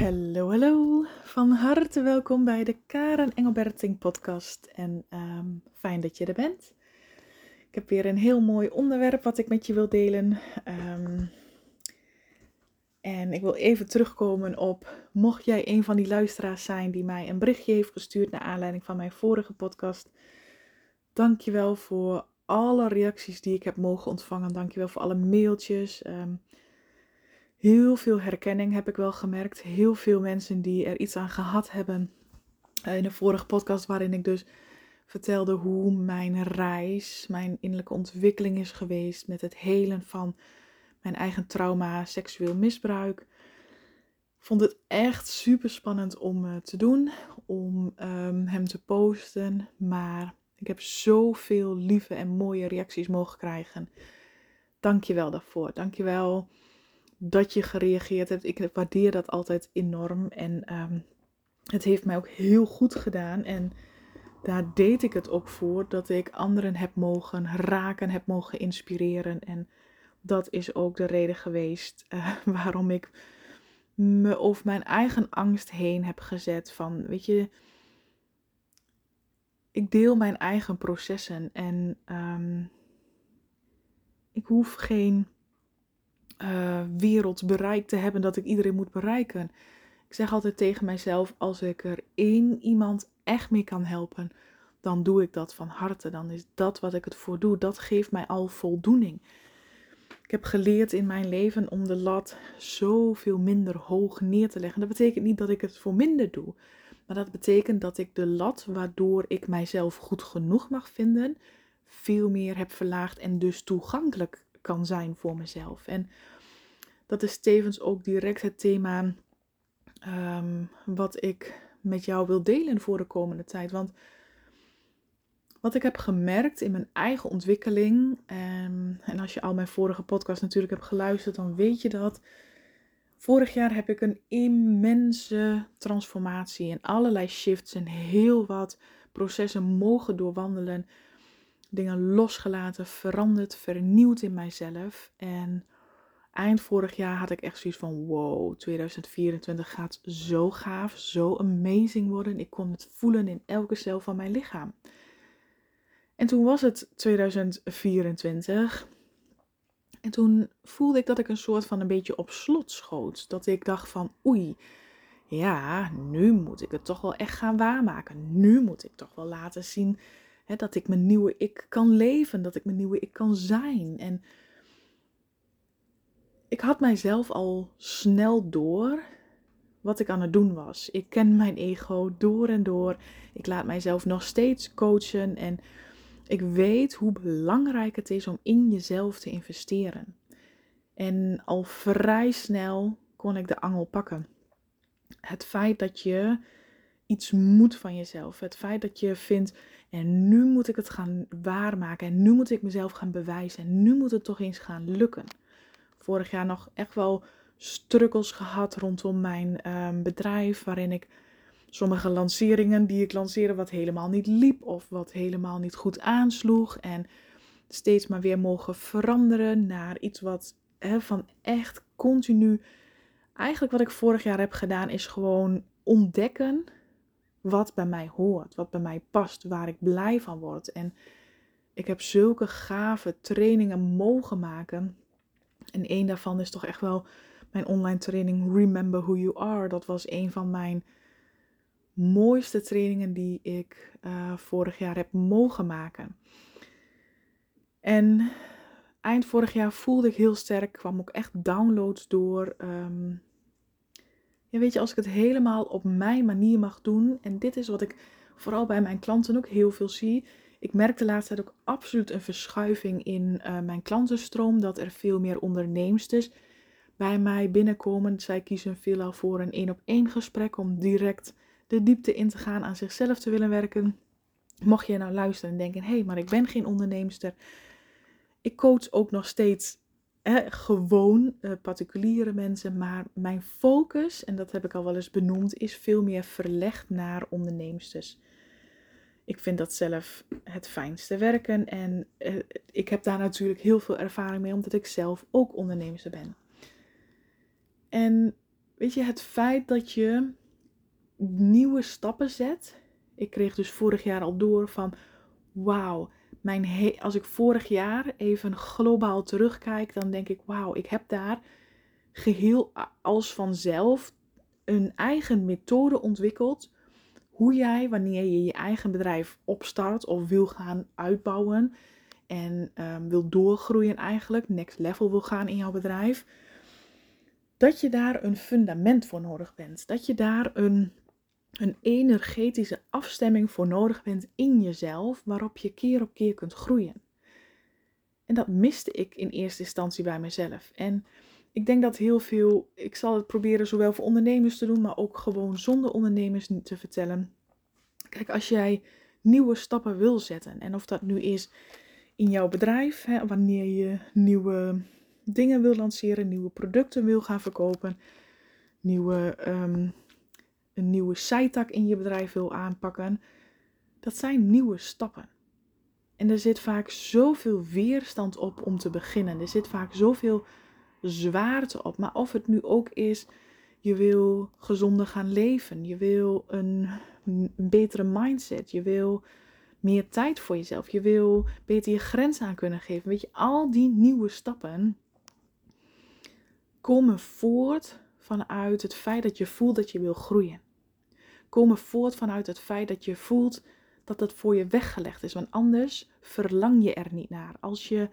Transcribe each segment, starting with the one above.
Hallo, hallo. Van harte welkom bij de Karen Engelberting podcast. En ehm, fijn dat je er bent. Ik heb weer een heel mooi onderwerp wat ik met je wil delen. Ehm, en ik wil even terugkomen op, mocht jij een van die luisteraars zijn die mij een berichtje heeft gestuurd naar aanleiding van mijn vorige podcast. Dankjewel voor alle reacties die ik heb mogen ontvangen. Dankjewel voor alle mailtjes. Um, heel veel herkenning heb ik wel gemerkt. Heel veel mensen die er iets aan gehad hebben. Eh, in de vorige podcast waarin ik dus vertelde hoe mijn reis, mijn innerlijke ontwikkeling is geweest met het helen van mijn eigen trauma, seksueel misbruik. Ik vond het echt super spannend om uh, te doen, om um, hem te posten. Maar ik heb zoveel lieve en mooie reacties mogen krijgen. Dank je wel daarvoor. Dank je wel dat je gereageerd hebt. Ik waardeer dat altijd enorm. En um, het heeft mij ook heel goed gedaan. En daar deed ik het ook voor dat ik anderen heb mogen raken, heb mogen inspireren. En dat is ook de reden geweest uh, waarom ik me over mijn eigen angst heen heb gezet. Van, weet je, ik deel mijn eigen processen en um, ik hoef geen uh, wereld bereikt te hebben dat ik iedereen moet bereiken. Ik zeg altijd tegen mijzelf: als ik er één iemand echt mee kan helpen, dan doe ik dat van harte. Dan is dat wat ik het voor doe. Dat geeft mij al voldoening. Ik heb geleerd in mijn leven om de lat zoveel minder hoog neer te leggen. Dat betekent niet dat ik het voor minder doe. Maar dat betekent dat ik de lat waardoor ik mijzelf goed genoeg mag vinden, veel meer heb verlaagd en dus toegankelijk kan zijn voor mezelf. En dat is tevens ook direct het thema um, wat ik met jou wil delen voor de komende tijd. Want wat ik heb gemerkt in mijn eigen ontwikkeling, um, en als je al mijn vorige podcast natuurlijk hebt geluisterd, dan weet je dat. Vorig jaar heb ik een immense transformatie en allerlei shifts en heel wat processen mogen doorwandelen. Dingen losgelaten, veranderd, vernieuwd in mijzelf. En eind vorig jaar had ik echt zoiets van: wow, 2024 gaat zo gaaf, zo amazing worden. Ik kon het voelen in elke cel van mijn lichaam. En toen was het 2024. En toen voelde ik dat ik een soort van een beetje op slot schoot. Dat ik dacht van oei, ja, nu moet ik het toch wel echt gaan waarmaken. Nu moet ik toch wel laten zien hè, dat ik mijn nieuwe ik kan leven. Dat ik mijn nieuwe ik kan zijn. En ik had mijzelf al snel door wat ik aan het doen was. Ik ken mijn ego door en door. Ik laat mijzelf nog steeds coachen en ik weet hoe belangrijk het is om in jezelf te investeren. En al vrij snel kon ik de angel pakken. Het feit dat je iets moet van jezelf. Het feit dat je vindt, en nu moet ik het gaan waarmaken. En nu moet ik mezelf gaan bewijzen. En nu moet het toch eens gaan lukken. Vorig jaar nog echt wel strukkels gehad rondom mijn um, bedrijf. Waarin ik sommige lanceringen die ik lanceerde wat helemaal niet liep of wat helemaal niet goed aansloeg. En steeds maar weer mogen veranderen naar iets wat van echt continu. Eigenlijk wat ik vorig jaar heb gedaan is gewoon ontdekken wat bij mij hoort, wat bij mij past, waar ik blij van word. En ik heb zulke gave trainingen mogen maken. En één daarvan is toch echt wel mijn online training Remember Who You Are. Dat was een van mijn mooiste trainingen die ik uh, vorig jaar heb mogen maken. En eind vorig jaar voelde ik heel sterk, kwam ook echt downloads door. Um, weet je, als ik het helemaal op mijn manier mag doen. En dit is wat ik vooral bij mijn klanten ook heel veel zie. Ik merk de laatste tijd ook absoluut een verschuiving in uh, mijn klantenstroom. Dat er veel meer onderneemsters bij mij binnenkomen. Zij kiezen veelal voor een één op één gesprek om direct de diepte in te gaan, aan zichzelf te willen werken. Mocht je nou luisteren en denken: hé, hey, maar ik ben geen onderneemster. Ik coach ook nog steeds gewoon uh, particuliere mensen, maar mijn focus, en dat heb ik al wel eens benoemd, is veel meer verlegd naar onderneemsters. Ik vind dat zelf het fijnste werken en uh, ik heb daar natuurlijk heel veel ervaring mee, omdat ik zelf ook onderneemster ben. En weet je, het feit dat je nieuwe stappen zet. Ik kreeg dus vorig jaar al door van, wauw, mijn als ik vorig jaar even globaal terugkijk, dan denk ik, wauw, ik heb daar geheel als vanzelf een eigen methode ontwikkeld. Hoe jij, wanneer je je eigen bedrijf opstart of wil gaan uitbouwen en um, wil doorgroeien eigenlijk, next level wil gaan in jouw bedrijf, dat je daar een fundament voor nodig bent. Dat je daar een, een energetische afstemming voor nodig bent in jezelf, waarop je keer op keer kunt groeien. En dat miste ik in eerste instantie bij mezelf. En ik denk dat heel veel, ik zal het proberen zowel voor ondernemers te doen, maar ook gewoon zonder ondernemers te vertellen. Kijk, als jij nieuwe stappen wil zetten, en of dat nu is in jouw bedrijf, hè, wanneer je nieuwe dingen wil lanceren, nieuwe producten wil gaan verkopen, nieuwe, um, een nieuwe zijtak in je bedrijf wil aanpakken, dat zijn nieuwe stappen. En er zit vaak zoveel weerstand op om te beginnen. Er zit vaak zoveel zwaarte op. Maar of het nu ook is, je wil gezonder gaan leven, je wil een, betere mindset, je wil meer tijd voor jezelf, je wil beter je grens aan kunnen geven. Weet je, al die nieuwe stappen komen voort vanuit het feit dat je voelt dat je wil groeien. Komen voort vanuit het feit dat je voelt dat het voor je weggelegd is. Want anders verlang je er niet naar. Als je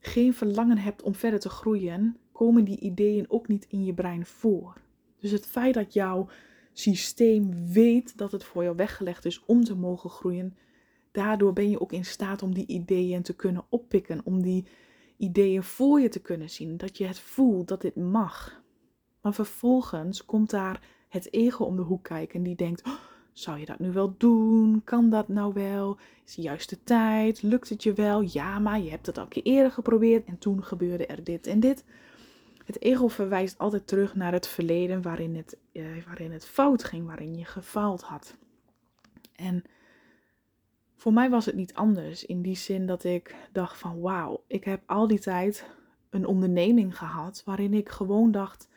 geen verlangen hebt om verder te groeien, komen die ideeën ook niet in je brein voor. Dus het feit dat jouw systeem weet dat het voor jou weggelegd is om te mogen groeien, daardoor ben je ook in staat om die ideeën te kunnen oppikken, om die ideeën voor je te kunnen zien, dat je het voelt dat dit mag. Maar vervolgens komt daar het ego om de hoek kijken die denkt: oh, zou je dat nu wel doen? Kan dat nou wel? Is de juiste tijd? Lukt het je wel? Ja, maar je hebt het al een keer eerder geprobeerd en toen gebeurde er dit en dit. Het ego verwijst altijd terug naar het verleden waarin het, eh, waarin het fout ging, waarin je gefaald had. En voor mij was het niet anders in die zin dat ik dacht van wauw, ik heb al die tijd een onderneming gehad waarin ik gewoon dacht,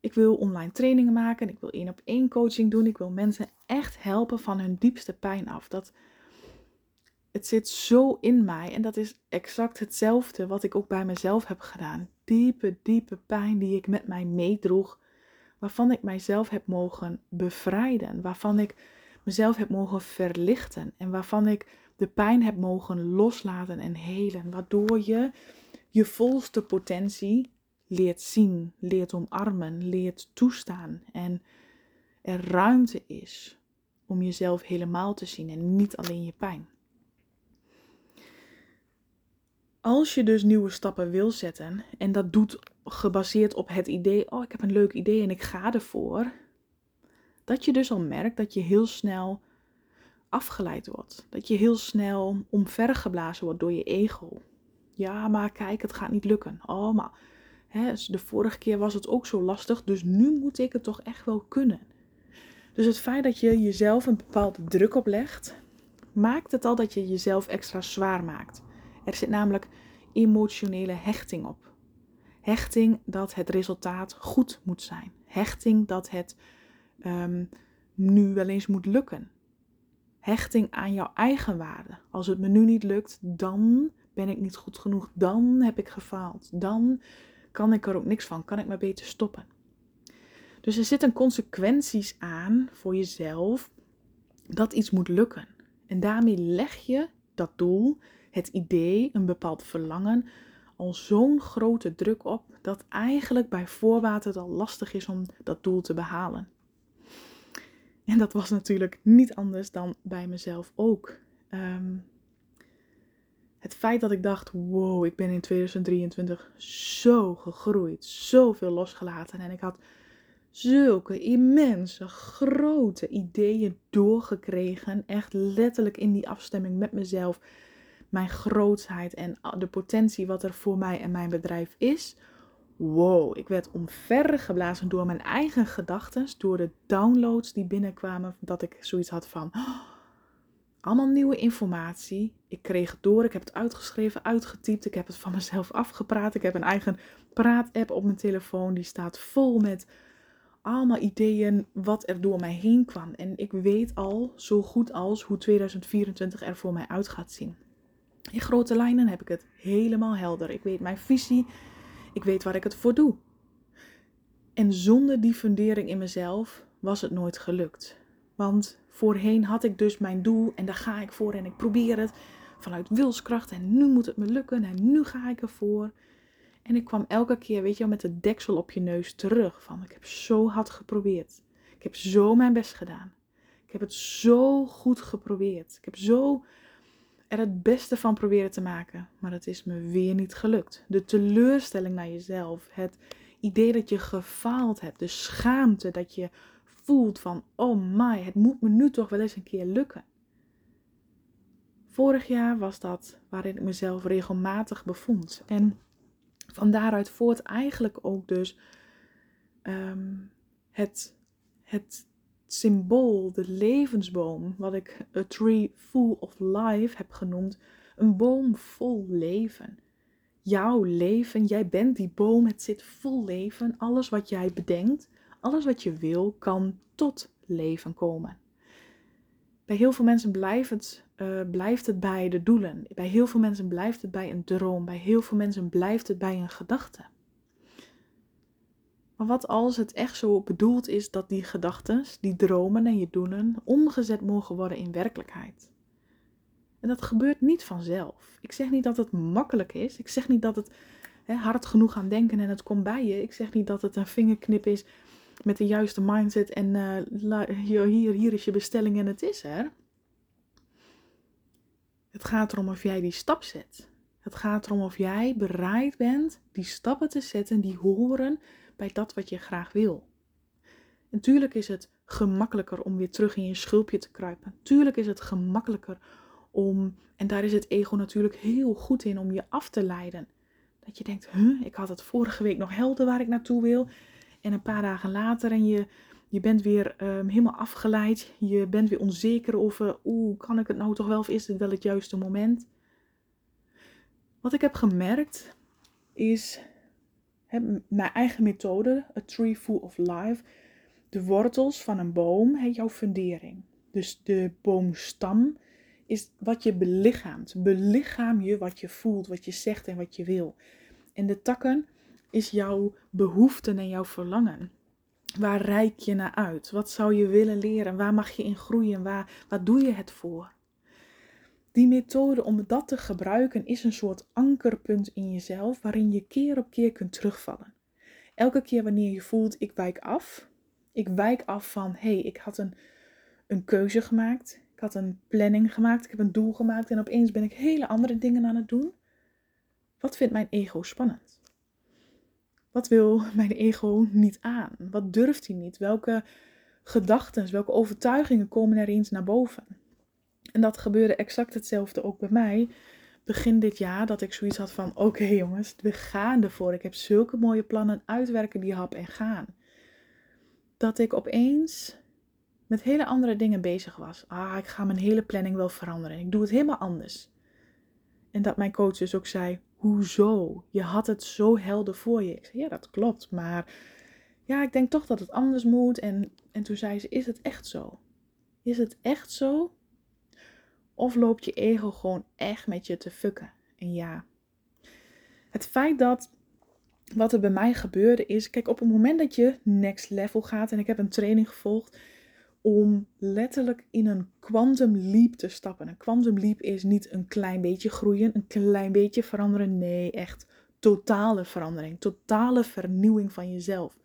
ik wil online trainingen maken, ik wil één op één coaching doen, ik wil mensen echt helpen van hun diepste pijn af. Dat het zit zo in mij en dat is exact hetzelfde wat ik ook bij mezelf heb gedaan. Diepe, diepe pijn die ik met mij meedroeg, waarvan ik mijzelf heb mogen bevrijden, waarvan ik mezelf heb mogen verlichten en waarvan ik de pijn heb mogen loslaten en helen, waardoor je je volste potentie leert zien, leert omarmen, leert toestaan en er ruimte is om jezelf helemaal te zien en niet alleen je pijn. Als je dus nieuwe stappen wil zetten en dat doet gebaseerd op het idee, oh ik heb een leuk idee en ik ga ervoor, dat je dus al merkt dat je heel snel afgeleid wordt. Dat je heel snel omvergeblazen wordt door je ego. Ja, maar kijk, het gaat niet lukken. Oh, maar hè, de vorige keer was het ook zo lastig, dus nu moet ik het toch echt wel kunnen. Dus het feit dat je jezelf een bepaalde druk oplegt, maakt het al dat je jezelf extra zwaar maakt. Er zit namelijk emotionele hechting op. Hechting dat het resultaat goed moet zijn. Hechting dat het um, nu wel eens moet lukken. Hechting aan jouw eigen waarde. Als het me nu niet lukt, dan ben ik niet goed genoeg. Dan heb ik gefaald. Dan kan ik er ook niks van. Kan ik maar beter stoppen. Dus er zitten consequenties aan voor jezelf dat iets moet lukken. En daarmee leg je dat doel, het idee, een bepaald verlangen, al zo'n grote druk op dat eigenlijk bij voorbaat het al lastig is om dat doel te behalen. En dat was natuurlijk niet anders dan bij mezelf ook. Ehm, het feit dat ik dacht: wow, ik ben in 2023 zo gegroeid, zoveel losgelaten. En ik had zulke immense, grote ideeën doorgekregen. Echt letterlijk in die afstemming met mezelf. Mijn grootheid en de potentie wat er voor mij en mijn bedrijf is wow, ik werd omvergeblazen door mijn eigen gedachten, door de downloads die binnenkwamen, dat ik zoiets had van, oh, Allemaal nieuwe informatie. Ik kreeg het door. Ik heb het uitgeschreven, uitgetypt. Ik heb het van mezelf afgepraat. Ik heb een eigen praat-app op mijn telefoon. Die staat vol met allemaal ideeën wat er door mij heen kwam. En ik weet al zo goed als hoe 2024 er voor mij uit gaat zien. In grote lijnen heb ik het helemaal helder. Ik weet mijn visie. Ik weet waar ik het voor doe. En zonder die fundering in mezelf was het nooit gelukt. Want voorheen had ik dus mijn doel en daar ga ik voor en ik probeer het vanuit wilskracht en nu moet het me lukken en nu ga ik ervoor. En ik kwam elke keer, weet je wel, met de deksel op je neus terug van ik heb zo hard geprobeerd. Ik heb zo mijn best gedaan. Ik heb het zo goed geprobeerd. Ik heb zo er het beste van proberen te maken, maar het is me weer niet gelukt. De teleurstelling naar jezelf, het idee dat je gefaald hebt, de schaamte dat je voelt van, oh my, het moet me nu toch wel eens een keer lukken. Vorig jaar was dat waarin ik mezelf regelmatig bevond. En van daaruit voort eigenlijk ook dus ehm, het, het symbool, de levensboom, wat ik a tree full of life heb genoemd. Een boom vol leven. Jouw leven, jij bent die boom, het zit vol leven. Alles wat jij bedenkt, alles wat je wil, kan tot leven komen. Bij heel veel mensen blijft het, uh, blijft het bij de doelen. Bij heel veel mensen blijft het bij een droom. Bij heel veel mensen blijft het bij een gedachte. Maar wat als het echt zo bedoeld is dat die gedachten, die dromen en je doelen omgezet mogen worden in werkelijkheid? En dat gebeurt niet vanzelf. Ik zeg niet dat het makkelijk is. Ik zeg niet dat het hè, hard genoeg aan denken en het komt bij je. Ik zeg niet dat het een vingerknip is met de juiste mindset en uh, hier, hier is je bestelling en het is er. Het gaat erom of jij die stap zet. Het gaat erom of jij bereid bent die stappen te zetten die horen bij dat wat je graag wil. Natuurlijk is het gemakkelijker om weer terug in je schulpje te kruipen. Tuurlijk is het gemakkelijker om, en daar is het ego natuurlijk heel goed in, om je af te leiden. Dat je denkt, huh, ik had het vorige week nog helder waar ik naartoe wil. En een paar dagen later en je, je bent weer um, helemaal afgeleid. Je bent weer onzeker over, oeh, kan ik het nou toch wel of is dit wel het juiste moment? Wat ik heb gemerkt is mijn eigen methode, A Tree Full of Life. De wortels van een boom, he, jouw fundering. Dus de boomstam is wat je belichaamt. Belichaam je wat je voelt, wat je zegt en wat je wil. En de takken is jouw behoeften en jouw verlangen. Waar reik je naar uit? Wat zou je willen leren? Waar mag je in groeien? Waar, waar doe je het voor? Die methode om dat te gebruiken is een soort ankerpunt in jezelf waarin je keer op keer kunt terugvallen. Elke keer wanneer je voelt ik wijk af, ik wijk af van hé, hey, ik had een, een keuze gemaakt, ik had een planning gemaakt, ik heb een doel gemaakt en opeens ben ik hele andere dingen aan het doen. Wat vindt mijn ego spannend? Wat wil mijn ego niet aan? Wat durft hij niet? Welke gedachten, welke overtuigingen komen er eens naar boven? En dat gebeurde exact hetzelfde ook bij mij. Begin dit jaar dat ik zoiets had van: oké jongens, we gaan ervoor. Ik heb zulke mooie plannen, uitwerken die hap en gaan. Dat ik opeens met hele andere dingen bezig was. Ah, ik ga mijn hele planning wel veranderen. Ik doe het helemaal anders. En dat mijn coach dus ook zei: Hoezo? Je had het zo helder voor je. Ik zei: Ja, dat klopt. Maar ja, ik denk toch dat het anders moet. En, en toen zei ze: Is het echt zo? Is het echt zo of loopt je ego gewoon echt met je te fucken? En ja, het feit dat wat er bij mij gebeurde is, kijk, op het moment dat je next level gaat en ik heb een training gevolgd om letterlijk in een quantum leap te stappen. Een quantum leap is niet een klein beetje groeien, een klein beetje veranderen. Nee, echt totale verandering, totale vernieuwing van jezelf.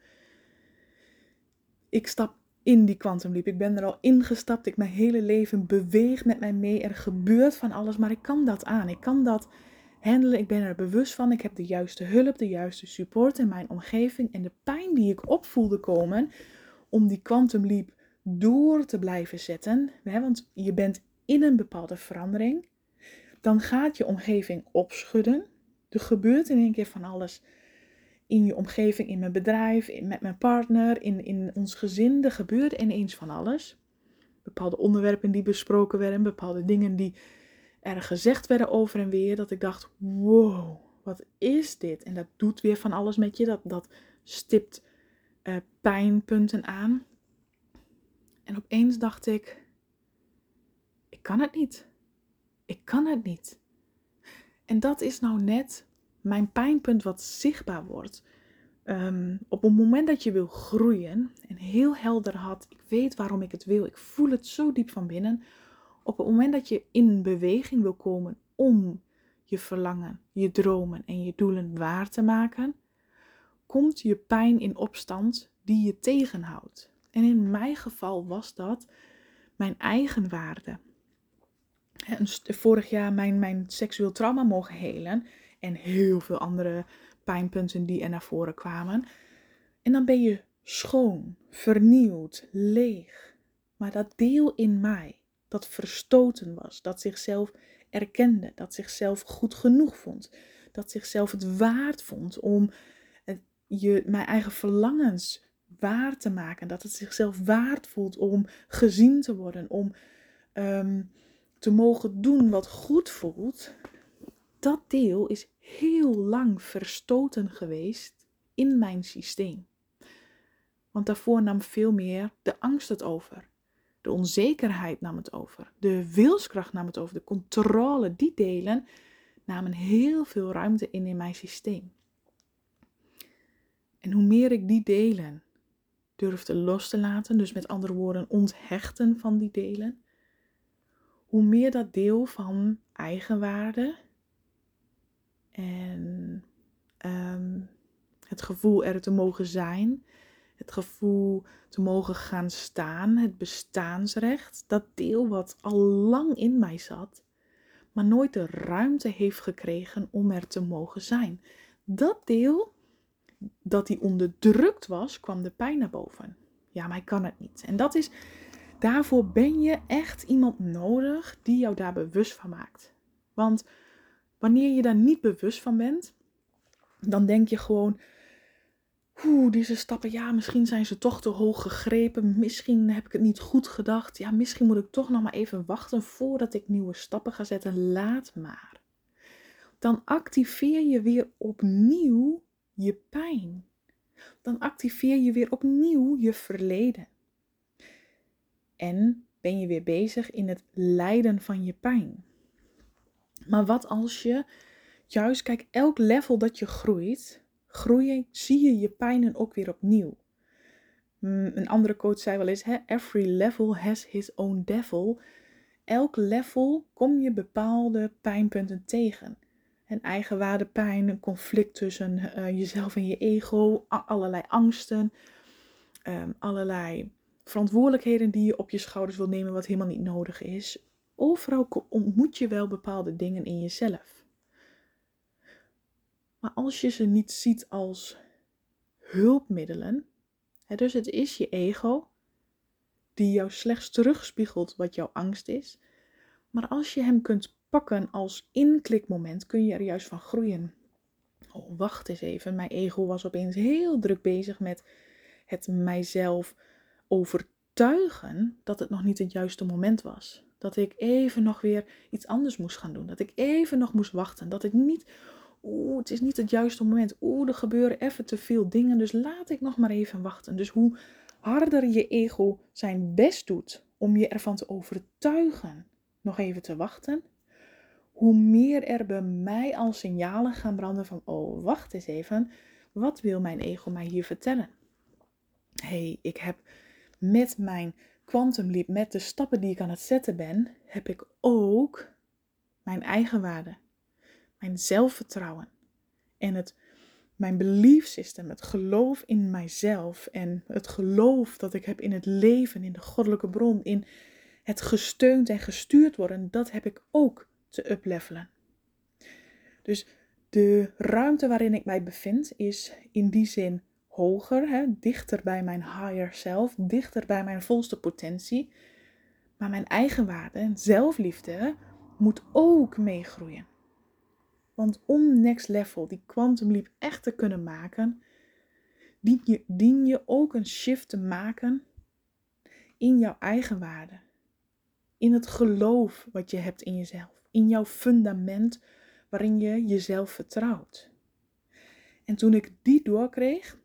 Ik stap in die Quantum Leap. Ik ben er al ingestapt. Ik mijn hele leven beweegt met mij mee. Er gebeurt van alles, maar ik kan dat aan. Ik kan dat handelen. Ik ben er bewust van. Ik heb de juiste hulp, de juiste support in mijn omgeving. En de pijn die ik opvoelde komen om die Quantum Leap door te blijven zetten. Want je bent in een bepaalde verandering. Dan gaat je omgeving opschudden. Er gebeurt in één keer van alles in je omgeving, in mijn bedrijf, met mijn partner, in, in ons gezin. Er gebeurde ineens van alles. bepaalde onderwerpen die besproken werden, bepaalde dingen die er gezegd werden over en weer, dat ik dacht, wow, wat is dit? En dat doet weer van alles met je, dat, dat stipt uh, pijnpunten aan. En opeens dacht ik, ik kan het niet. Ik kan het niet. En dat is nou net mijn pijnpunt wat zichtbaar wordt. Ehm, op het moment dat je wil groeien en heel helder had, ik weet waarom ik het wil, ik voel het zo diep van binnen. Op het moment dat je in beweging wil komen om je verlangen, je dromen en je doelen waar te maken, komt je pijn in opstand die je tegenhoudt. En in mijn geval was dat mijn eigen waarde. Vorig jaar mijn, mijn seksueel trauma mogen helen en heel veel andere pijnpunten die er naar voren kwamen. En dan ben je schoon, vernieuwd, leeg. Maar dat deel in mij, dat verstoten was, dat zichzelf erkende, dat zichzelf goed genoeg vond, dat zichzelf het waard vond om je, mijn eigen verlangens waar te maken, dat het zichzelf waard voelt om gezien te worden, om ehm, te mogen doen wat goed voelt, dat deel is heel lang verstoten geweest in mijn systeem. Want daarvoor nam veel meer de angst het over. De onzekerheid nam het over. De wilskracht nam het over. De controle, die delen namen heel veel ruimte in in mijn systeem. En hoe meer ik die delen durfde los te laten, dus met andere woorden onthechten van die delen, hoe meer dat deel van eigenwaarde en ehm, het gevoel er te mogen zijn, het gevoel te mogen gaan staan, het bestaansrecht, dat deel wat al lang in mij zat, maar nooit de ruimte heeft gekregen om er te mogen zijn. Dat deel dat die onderdrukt was, kwam de pijn naar boven. Ja, maar ik kan het niet. En dat is, daarvoor ben je echt iemand nodig die jou daar bewust van maakt. Want wanneer je daar niet bewust van bent, dan denk je gewoon, Oeh, deze stappen, ja, misschien zijn ze toch te hoog gegrepen. Misschien heb ik het niet goed gedacht. Ja, misschien moet ik toch nog maar even wachten voordat ik nieuwe stappen ga zetten. Laat maar. Dan activeer je weer opnieuw je pijn. Dan activeer je weer opnieuw je verleden. En ben je weer bezig in het lijden van je pijn. Maar wat als je juist, kijk, elk level dat je groeit, groeien, zie je je pijnen ook weer opnieuw. Mm, een andere coach zei wel eens: Every level has his own devil. Elk level kom je bepaalde pijnpunten tegen. En eigenwaardepijn, een conflict tussen uh, jezelf en je ego, allerlei angsten, um, allerlei verantwoordelijkheden die je op je schouders wil nemen, wat helemaal niet nodig is. Overal ontmoet je wel bepaalde dingen in jezelf. Maar als je ze niet ziet als hulpmiddelen, hè, dus het is je ego die jou slechts terugspiegelt wat jouw angst is. Maar als je hem kunt pakken als inklikmoment, kun je er juist van groeien. Oh, wacht eens even. Mijn ego was opeens heel druk bezig met het mijzelf overtuigen dat het nog niet het juiste moment was. Dat ik even nog weer iets anders moest gaan doen. Dat ik even nog moest wachten. Dat ik niet oeh, het is niet het juiste moment. Oeh, er gebeuren even te veel dingen, dus laat ik nog maar even wachten. Dus hoe harder je ego zijn best doet om je ervan te overtuigen nog even te wachten, hoe meer er bij mij al signalen gaan branden van, oh, wacht eens even, wat wil mijn ego mij hier vertellen? hey, ik heb met mijn quantum leap, met de stappen die ik aan het zetten ben, heb ik ook mijn eigen waarde mijn zelfvertrouwen en het, mijn belief system, het geloof in mijzelf en het geloof dat ik heb in het leven, in de goddelijke bron, in het gesteund en gestuurd worden, dat heb ik ook te uplevelen. Dus de ruimte waarin ik mij bevind is in die zin hoger, hè, dichter bij mijn higher self, dichter bij mijn volste potentie. Maar mijn eigen waarde en zelfliefde moet ook meegroeien. Want om next level, die quantum leap echt te kunnen maken, dien je, dien je ook een shift te maken in jouw eigen waarde. in het geloof wat je hebt in jezelf, in jouw fundament waarin je jezelf vertrouwt. En toen ik die doorkreeg,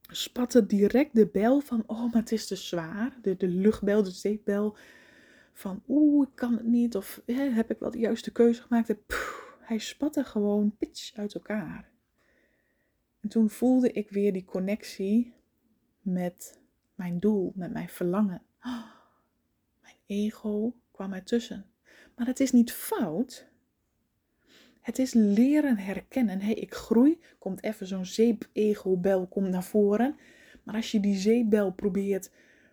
spatte direct de bel van, oh, maar het is te zwaar. De, de luchtbel, de zeepbel van, oeh, ik kan het niet. Of heb ik wel de juiste keuze gemaakt? Hij spatte gewoon pitch uit elkaar. En toen voelde ik weer die connectie met mijn doel, met mijn verlangen. mijn ego kwam ertussen. Maar het is niet fout. Het is leren herkennen. hey, ik groei. Komt even zo'n zeep-ego-bel naar voren. Maar als je die zeepbel probeert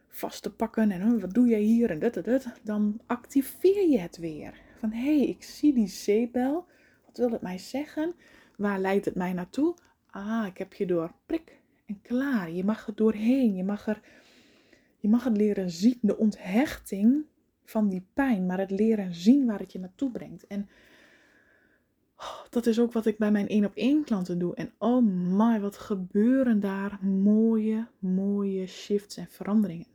vast te pakken en wat doe jij hier en dat, dat, dat, dan activeer je het weer. Van hé, hey, ik zie die zeepbel. Wat wil het mij zeggen? Waar leidt het mij naartoe? Ah, ik heb je door. Prik en klaar. Je mag er doorheen. Je mag, er, je mag het leren zien. De onthechting van die pijn, maar het leren zien waar het je naartoe brengt. En oh, dat is ook wat ik bij mijn één op één klanten doe. En oh my, wat gebeuren daar mooie, mooie shifts en veranderingen.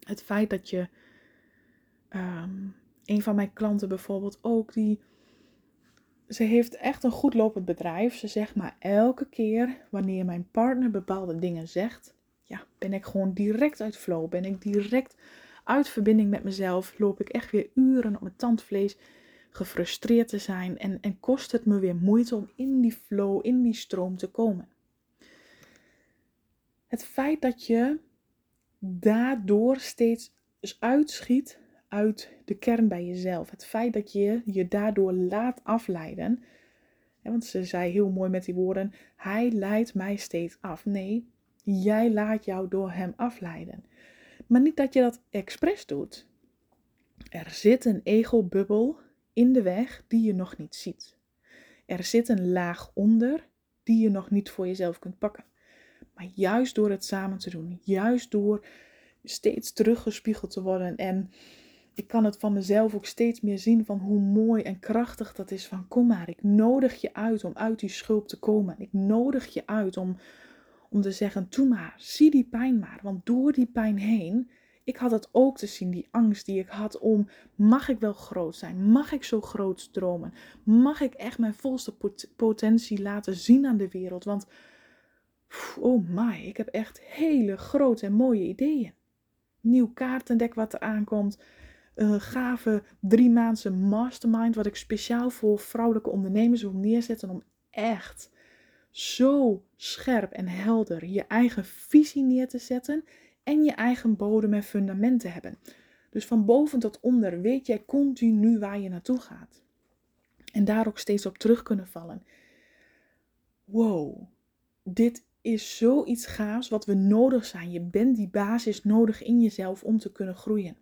Het feit dat je, um, een van mijn klanten bijvoorbeeld ook, die ze heeft echt een goed lopend bedrijf. Ze zegt maar elke keer wanneer mijn partner bepaalde dingen zegt, ja, ben ik gewoon direct uit flow. Ben ik direct uit verbinding met mezelf. Loop ik echt weer uren op mijn tandvlees gefrustreerd te zijn. En, en kost het me weer moeite om in die flow, in die stroom te komen. Het feit dat je daardoor steeds uitschiet uit de kern bij jezelf. Het feit dat je je daardoor laat afleiden. Want ze zei heel mooi met die woorden: Hij leidt mij steeds af. Nee, jij laat jou door hem afleiden. Maar niet dat je dat expres doet. Er zit een ego-bubbel in de weg die je nog niet ziet. Er zit een laag onder die je nog niet voor jezelf kunt pakken. Maar juist door het samen te doen, juist door steeds teruggespiegeld te worden en ik kan het van mezelf ook steeds meer zien van hoe mooi en krachtig dat is van kom maar, ik nodig je uit om uit die schulp te komen. Ik nodig je uit om, om te zeggen, toe maar, zie die pijn maar. Want door die pijn heen, ik had het ook te zien, die angst die ik had om, mag ik wel groot zijn? Mag ik zo groot stromen? Mag ik echt mijn volste potentie laten zien aan de wereld? Want, oh my, ik heb echt hele grote en mooie ideeën. Nieuw kaartendek wat er aankomt een gave drie maandse mastermind, wat ik speciaal voor vrouwelijke ondernemers wil neerzetten om echt zo scherp en helder je eigen visie neer te zetten en je eigen bodem en fundament te hebben. Dus van boven tot onder weet jij continu waar je naartoe gaat. En daar ook steeds op terug kunnen vallen. Wow, dit is zoiets gaafs wat we nodig zijn. Je bent die basis nodig in jezelf om te kunnen groeien.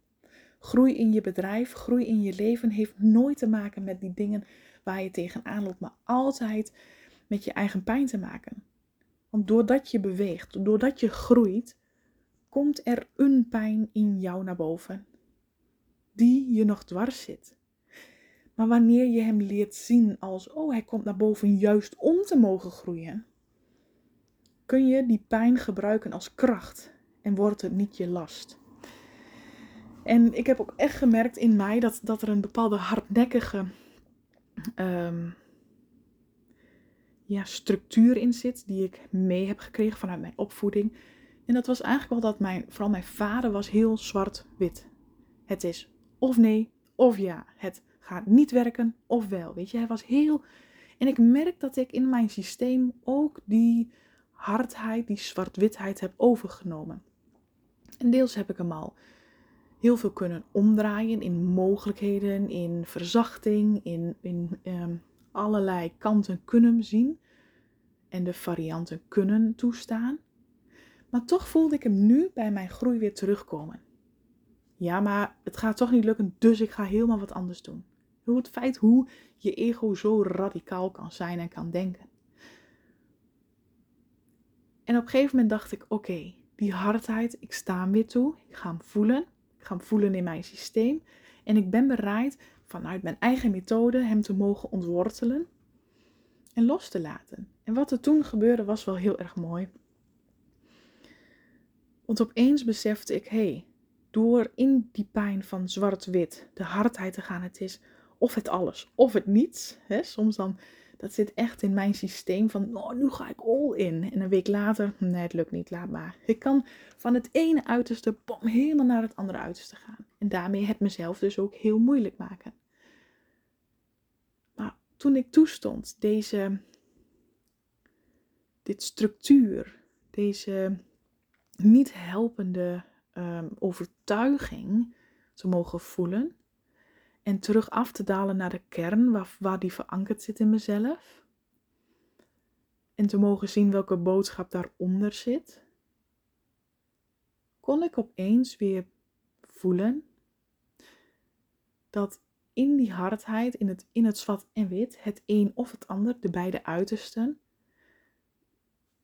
Groei in je bedrijf, groei in je leven heeft nooit te maken met die dingen waar je tegenaan loopt, maar altijd met je eigen pijn te maken. Want doordat je beweegt, doordat je groeit, komt er een pijn in jou naar boven, die je nog dwars zit. Maar wanneer je hem leert zien als, oh, hij komt naar boven juist om te mogen groeien, kun je die pijn gebruiken als kracht en wordt het niet je last. En ik heb ook echt gemerkt in mij dat, dat er een bepaalde hardnekkige um, ja, structuur in zit, die ik mee heb gekregen vanuit mijn opvoeding. En dat was eigenlijk wel dat mijn, vooral mijn vader was heel zwart-wit. Het is of nee of ja. Het gaat niet werken of wel. Weet je, hij was heel. En ik merk dat ik in mijn systeem ook die hardheid, die zwart-witheid heb overgenomen. En deels heb ik hem al heel veel kunnen omdraaien in mogelijkheden, in verzachting, in, in ehm, allerlei kanten kunnen zien en de varianten kunnen toestaan. Maar toch voelde ik hem nu bij mijn groei weer terugkomen. Ja, maar het gaat toch niet lukken, dus ik ga helemaal wat anders doen. Het feit hoe je ego zo radicaal kan zijn en kan denken. En op een gegeven moment dacht ik: oké, die hardheid, ik sta hem weer toe, ik ga hem voelen gaan voelen in mijn systeem. En ik ben bereid vanuit mijn eigen methode hem te mogen ontwortelen en los te laten. En wat er toen gebeurde was wel heel erg mooi. Want opeens besefte ik, hé, hey, door in die pijn van zwart-wit, de hardheid te gaan. Het is of het alles of het niets. Hè? Soms dan, dat zit echt in mijn systeem van, oh, nu ga ik all in. En een week later, nee, het lukt niet, laat maar. Ik kan van het ene uiterste, bom, helemaal naar het andere uiterste gaan. En daarmee het mezelf dus ook heel moeilijk maken. Maar toen ik toestond, deze, dit structuur, deze niet helpende um, overtuiging te mogen voelen en terug af te dalen naar de kern waar, waar die verankerd zit in mezelf. En te mogen zien welke boodschap daaronder zit. Kon ik opeens weer voelen dat in die hardheid, in het, in het zwart en wit, het een of het ander, de beide uitersten,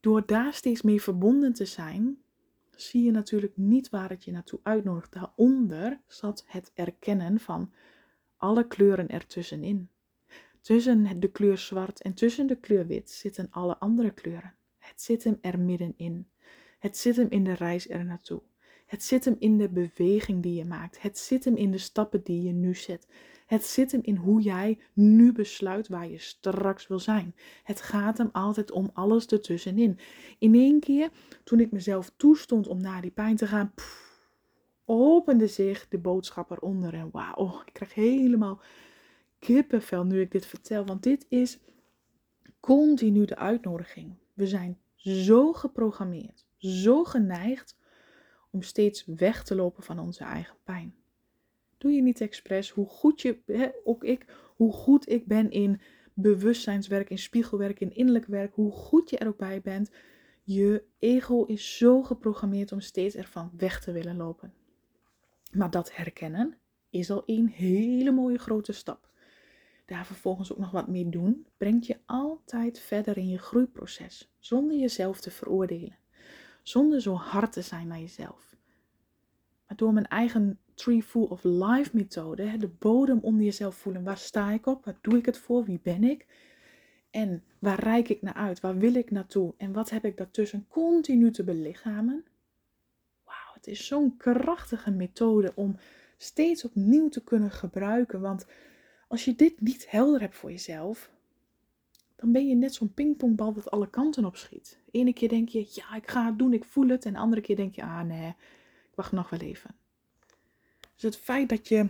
door daar steeds mee verbonden te zijn, zie je natuurlijk niet waar het je naartoe uitnodigt. Daaronder zat het erkennen van alle kleuren ertussenin. Tussen de kleur zwart en tussen de kleur wit zitten alle andere kleuren. Het zit hem er middenin. Het zit hem in de reis er naartoe. Het zit hem in de beweging die je maakt. Het zit hem in de stappen die je nu zet. Het zit hem in hoe jij nu besluit waar je straks wil zijn. Het gaat hem altijd om alles ertussenin. In één keer, toen ik mezelf toestond om naar die pijn te gaan, opende zich de boodschap eronder. En wauw, ik krijg helemaal kippenvel nu ik dit vertel. Want dit is continu de uitnodiging. We zijn zo geprogrammeerd, zo geneigd om steeds weg te lopen van onze eigen pijn. Doe je niet expres hoe goed je, hè, ook ik, hoe goed ik ben in bewustzijnswerk, in spiegelwerk, in innerlijk werk, hoe goed je er ook bij bent. Je ego is zo geprogrammeerd om steeds ervan weg te willen lopen. Maar dat herkennen is al een hele mooie grote stap. Daar vervolgens ook nog wat mee doen, brengt je altijd verder in je groeiproces, zonder jezelf te veroordelen, zonder zo hard te zijn naar jezelf. Maar door mijn eigen Tree Full of Life methode, de bodem onder jezelf voelen, waar sta ik op, waar doe ik het voor, wie ben ik? En waar reik ik naar uit, waar wil ik naartoe? En wat heb ik daartussen continu te belichamen, het is zo'n krachtige methode om steeds opnieuw te kunnen gebruiken. Want als je dit niet helder hebt voor jezelf, dan ben je net zo'n pingpongbal dat alle kanten op schiet. Ene keer denk je, ja, ik ga het doen, ik voel het. En de andere keer denk je, ah nee, ik wacht nog wel even. Dus het feit dat je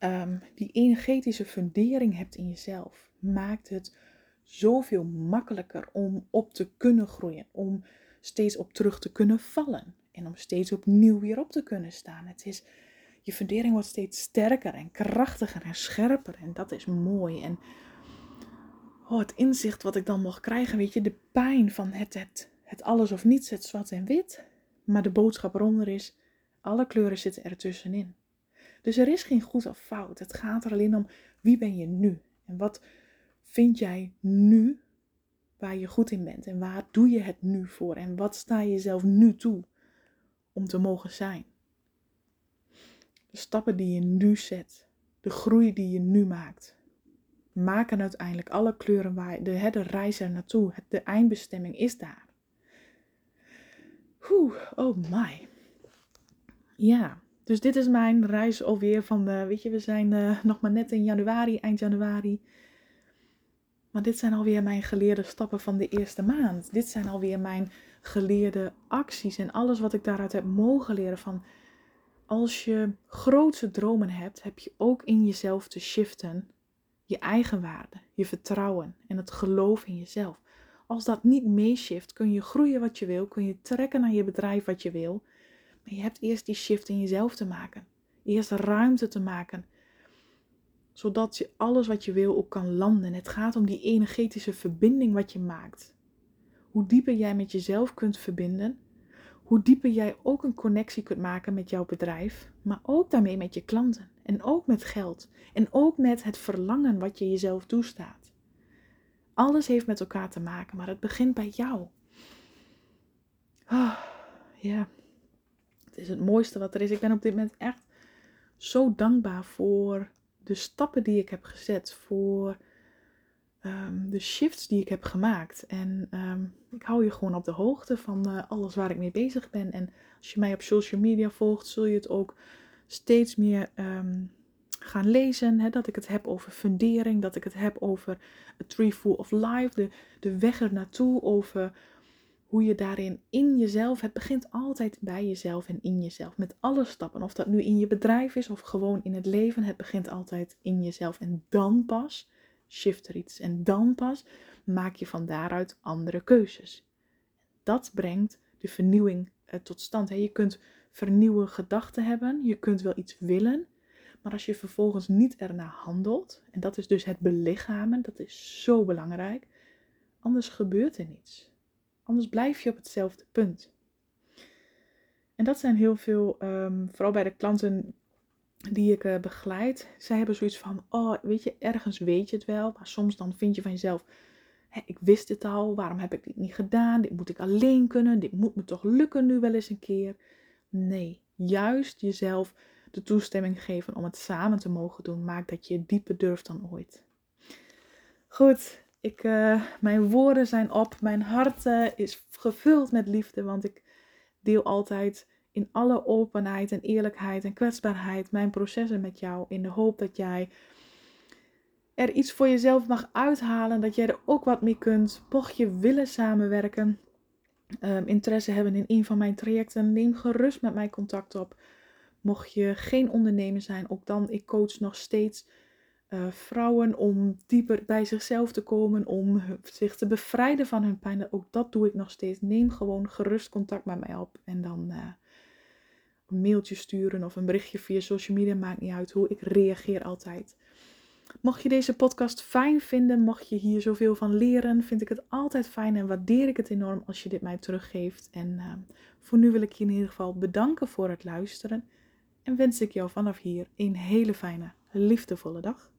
um, die energetische fundering hebt in jezelf, maakt het zoveel makkelijker om op te kunnen groeien. Om steeds op terug te kunnen vallen en om steeds opnieuw weer op te kunnen staan. Het is, je fundering wordt steeds sterker en krachtiger en scherper en dat is mooi. En oh, het inzicht wat ik dan mocht krijgen, weet je, de pijn van het, het, het alles of niets, het zwart en wit. Maar de boodschap eronder is, alle kleuren zitten ertussenin. Dus er is geen goed of fout. Het gaat er alleen om wie ben je nu en wat vind jij nu waar je goed in bent en waar doe je het nu voor en wat sta je jezelf nu toe om te mogen zijn. De stappen die je nu zet, de groei die je nu maakt, maken uiteindelijk alle kleuren waar de, de reis er naartoe, de eindbestemming is daar. Oeh, oh my. Ja, dus dit is mijn reis alweer van, weet je, we zijn uh, nog maar net in januari, eind januari. Maar dit zijn alweer mijn geleerde stappen van de eerste maand. Dit zijn alweer mijn geleerde acties en alles wat ik daaruit heb mogen leren van als je grootse dromen hebt, heb je ook in jezelf te shiften je eigen waarde, je vertrouwen en het geloof in jezelf. Als dat niet meeshift, kun je groeien wat je wil, kun je trekken naar je bedrijf wat je wil. Maar je hebt eerst die shift in jezelf te maken. Eerst ruimte te maken. Zodat je alles wat je wil ook kan landen. Het gaat om die energetische verbinding wat je maakt hoe dieper jij met jezelf kunt verbinden, hoe dieper jij ook een connectie kunt maken met jouw bedrijf, maar ook daarmee met je klanten en ook met geld en ook met het verlangen wat je jezelf toestaat. Alles heeft met elkaar te maken, maar het begint bij jou. Oh, ja, het is het mooiste wat er is. Ik ben op dit moment echt zo dankbaar voor de stappen die ik heb gezet, voor ehm, de shifts die ik heb gemaakt. En ehm, ik hou je gewoon op de hoogte van eh, alles waar ik mee bezig ben. En als je mij op social media volgt, zul je het ook steeds meer um, gaan lezen. Hè, dat ik het heb over fundering, dat ik het heb over a tree full of life, de, de weg er naartoe, over hoe je daarin in jezelf, het begint altijd bij jezelf en in jezelf, met alle stappen. Of dat nu in je bedrijf is of gewoon in het leven, het begint altijd in jezelf. En dan pas shift er iets en dan pas maak je van daaruit andere keuzes. Dat brengt de vernieuwing eh, tot stand. Je kunt vernieuwen gedachten hebben, je kunt wel iets willen, maar als je vervolgens niet ernaar handelt, en dat is dus het belichamen, dat is zo belangrijk, anders gebeurt er niets. Anders blijf je op hetzelfde punt. En dat zijn heel veel, um, vooral bij de klanten die ik uh, begeleid. Zij hebben zoiets van, oh, weet je, ergens weet je het wel, maar soms dan vind je van jezelf, ik wist het al, waarom heb ik dit niet gedaan? Dit moet ik alleen kunnen, dit moet me toch lukken nu wel eens een keer. Nee, juist jezelf de toestemming geven om het samen te mogen doen, maakt dat je dieper durft dan ooit. Goed, ik, uh, mijn woorden zijn op, mijn hart uh, is gevuld met liefde, want ik deel altijd in alle openheid en eerlijkheid en kwetsbaarheid mijn processen met jou, in de hoop dat jij er iets voor jezelf mag uithalen, dat jij er ook wat mee kunt. Mocht je willen samenwerken, um, interesse hebben in een van mijn trajecten, neem gerust met mij contact op. Mocht je geen ondernemer zijn, ook dan, ik coach nog steeds uh, vrouwen om dieper bij zichzelf te komen, om zich te bevrijden van hun pijn. Ook dat doe ik nog steeds. Neem gewoon gerust contact met mij op en dan uh, een mailtje sturen of een berichtje via social media, maakt niet uit hoe. Ik reageer altijd. Mocht je deze podcast fijn vinden, mocht je hier zoveel van leren, vind ik het altijd fijn en waardeer ik het enorm als je dit mij teruggeeft. En uh, voor nu wil ik je in ieder geval bedanken voor het luisteren en wens ik jou vanaf hier een hele fijne, liefdevolle dag.